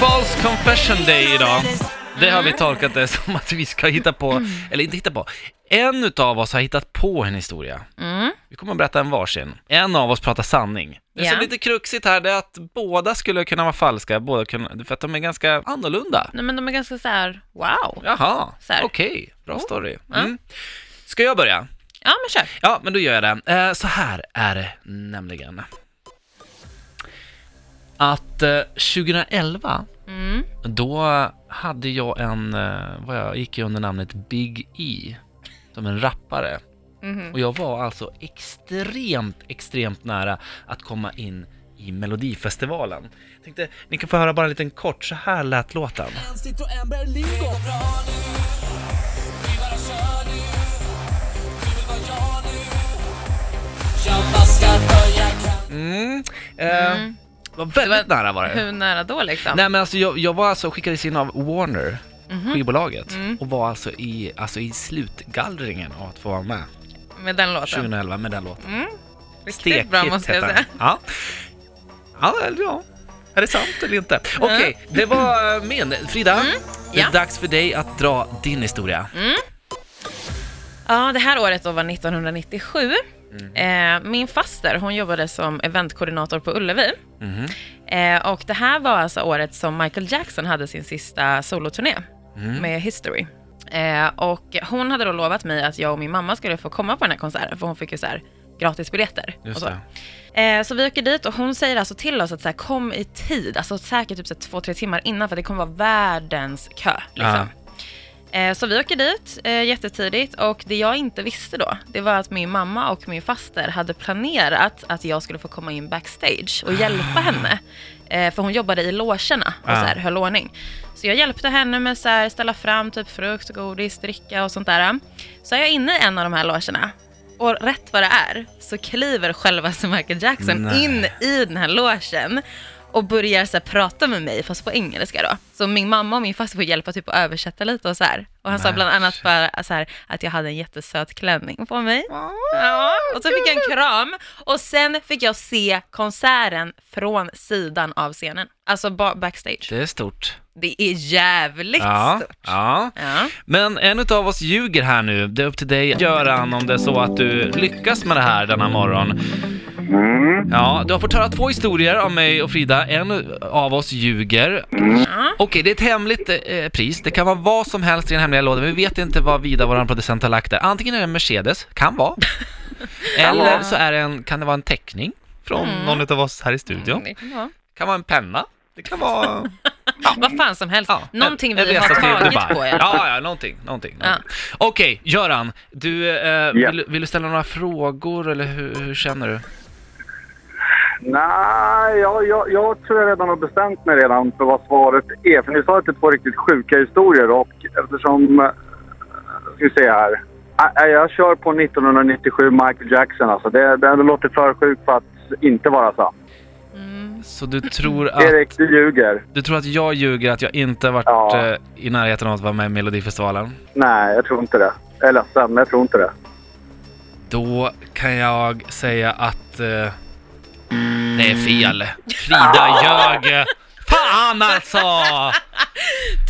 False Confession Day idag. Det har vi tolkat det som att vi ska hitta på, eller inte hitta på, en utav oss har hittat på en historia. Mm. Vi kommer att berätta en varsin. En av oss pratar sanning. Det som Ja. är lite kruxigt här det är att båda skulle kunna vara falska, båda kunna, för att de är ganska annorlunda. Nej men de är ganska så här: wow. Jaha, okej, bra Oh. story. Ja. Mm. Ska jag börja? Ja men kör. Ja, men då gör jag det. Eh, så här är det nämligen. Att eh, 2011, Mm. då hade jag en, eh, vad jag gick under namnet Big E, som en rappare. Mhm. Och jag var alltså extremt, extremt nära att komma in i Melodifestivalen. Jag tänkte, ni kan få höra bara en liten kort, så här lät låten. Mm, eh, Mm. Var väldigt Det nära var det. Hur nära då liksom? Nej men alltså jag, jag var alltså skickades in av Warner, Mhm. skivbolaget, Mm. och var alltså i, alltså i slutgallringen av att få vara med Med den låten? 2011 med den låten. Mm. Riktigt bra Stekhit måste jag säga. Ja. Ja, ja. Är det sant eller inte? Okej, det var eh, min. Frida, det är Mm. ja. dags för dig att dra din historia. Ja, det här året då var 1997. Mm. Eh, min faster, hon jobbade som eventkoordinator på Ullevi. Eh, och det här var alltså året som Michael Jackson hade sin sista soloturné Mm. med History. Eh, och hon hade då lovat mig att jag och min mamma skulle få komma på den här konserten, för hon fick ju så här gratisbiljetter. och Just så. det. Eh, så vi åker dit och hon säger alltså till oss att så här, kom i tid, alltså säkert typ så här, två, tre timmar innan för det kommer vara världens kö. Liksom. Eh, så vi åker dit eh, jättetidigt och det jag inte visste då, det var att min mamma och min faster hade planerat att jag skulle få komma in backstage och hjälpa henne. Eh, för hon jobbade i logerna och Ah. så här, höll ordning. Så jag hjälpte henne med här, ställa fram typ frukt, godis, dricka och sånt där. Så är jag inne i en av de här logerna och rätt vad det är så kliver självaste Michael Jackson Nej. in i den här logen och börjar så här, prata med mig, fast på engelska då. Så min mamma och min faster får hjälpa typ att översätta lite och så här. Och han sa Nej. bland annat bara så här, att jag hade en jättesöt klänning på mig. Ja, och så fick jag en kram och sen fick jag se konserten från sidan av scenen. Alltså ba- backstage. Det är stort. Det är jävligt Ja, stort. ja. Ja. Men en av oss ljuger här nu. Det är upp till dig, Göran, om det är så att du lyckas med det här denna morgon. Mm. Ja, du har fått höra två historier av mig och Frida. En av oss ljuger. Ja. Okej, det är ett hemligt eh, pris. Det kan vara vad som helst i den hemliga lådan. Vi vet inte vad Vida, vår producent, har lagt där. Antingen är det en Mercedes, kan vara. Eller så är det en, kan det vara en teckning från Mm. någon av oss här i studion. Det kan vara. kan vara en penna. Det kan vara... Vad fan som helst. Ja, Någonting vi har tagit på fall. Ja, ja, någonting. någonting, Ja. någonting. Okej, Göran. Du, eh, Ja. vill, du- vill du ställa några frågor eller hur, hur känner du? Nej, jag, jag, jag tror jag redan har bestämt mig redan för vad svaret är. För ni sa att det är två riktigt sjuka historier och eftersom... eh, Ska vi se här. Ä, Jag kör på 1997 Michael Jackson alltså. Det, det, det låter för sjukt för att inte vara sant. Mm. Så du tror att, Erik, du ljuger. du tror att jag ljuger att jag inte har varit Ja. eh, i närheten av att vara med i Melodifestivalen? Nej, jag tror inte det. Jag är ledsen, men jag tror inte det. Då kan jag säga att eh, det är fel. Frida ljög. Fan alltså!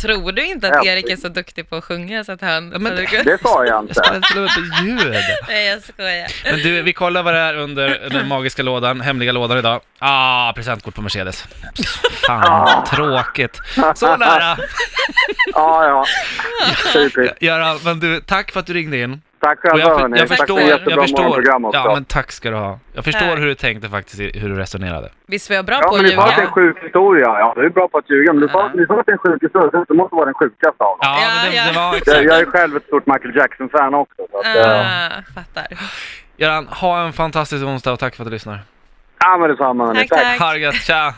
Tror du inte att. Erik är så duktig på att sjunga så att han... Men- kunnat- Det sa jag Jag inte. och med på ljud. Nej, jag skojar. Men du, vi kollar vad det är under den magiska lådan, hemliga lådan idag. Ah, presentkort på Mercedes. Fan, tråkigt. Så nära! Ja, ja. Göran, men du, tack för att du ringde in. Tack själva jag, hörni. jag Tack förstår, för jättebra jag förstår. Ja, men tack ska du ha. Jag förstår Tack. hur du tänkte faktiskt, hur du resonerade. Visst var jag bra Ja, på men att du sa att det är en ljuga? sjuk historia. Ja, du är bra på att ljuga. Men du sa, Ja. att det är en sjuk historia. så Det måste vara den sjukaste av dem. Ja, Ja, men det, ja. det var Jag, exakt. jag är själv ett stort Michael Jackson-fan också. Så att, eh, Ah, fattar. Göran, ha en fantastisk onsdag och tack för att du lyssnar. ja, men detsamma. hörni. Tack, tack. Ha det gött, tja!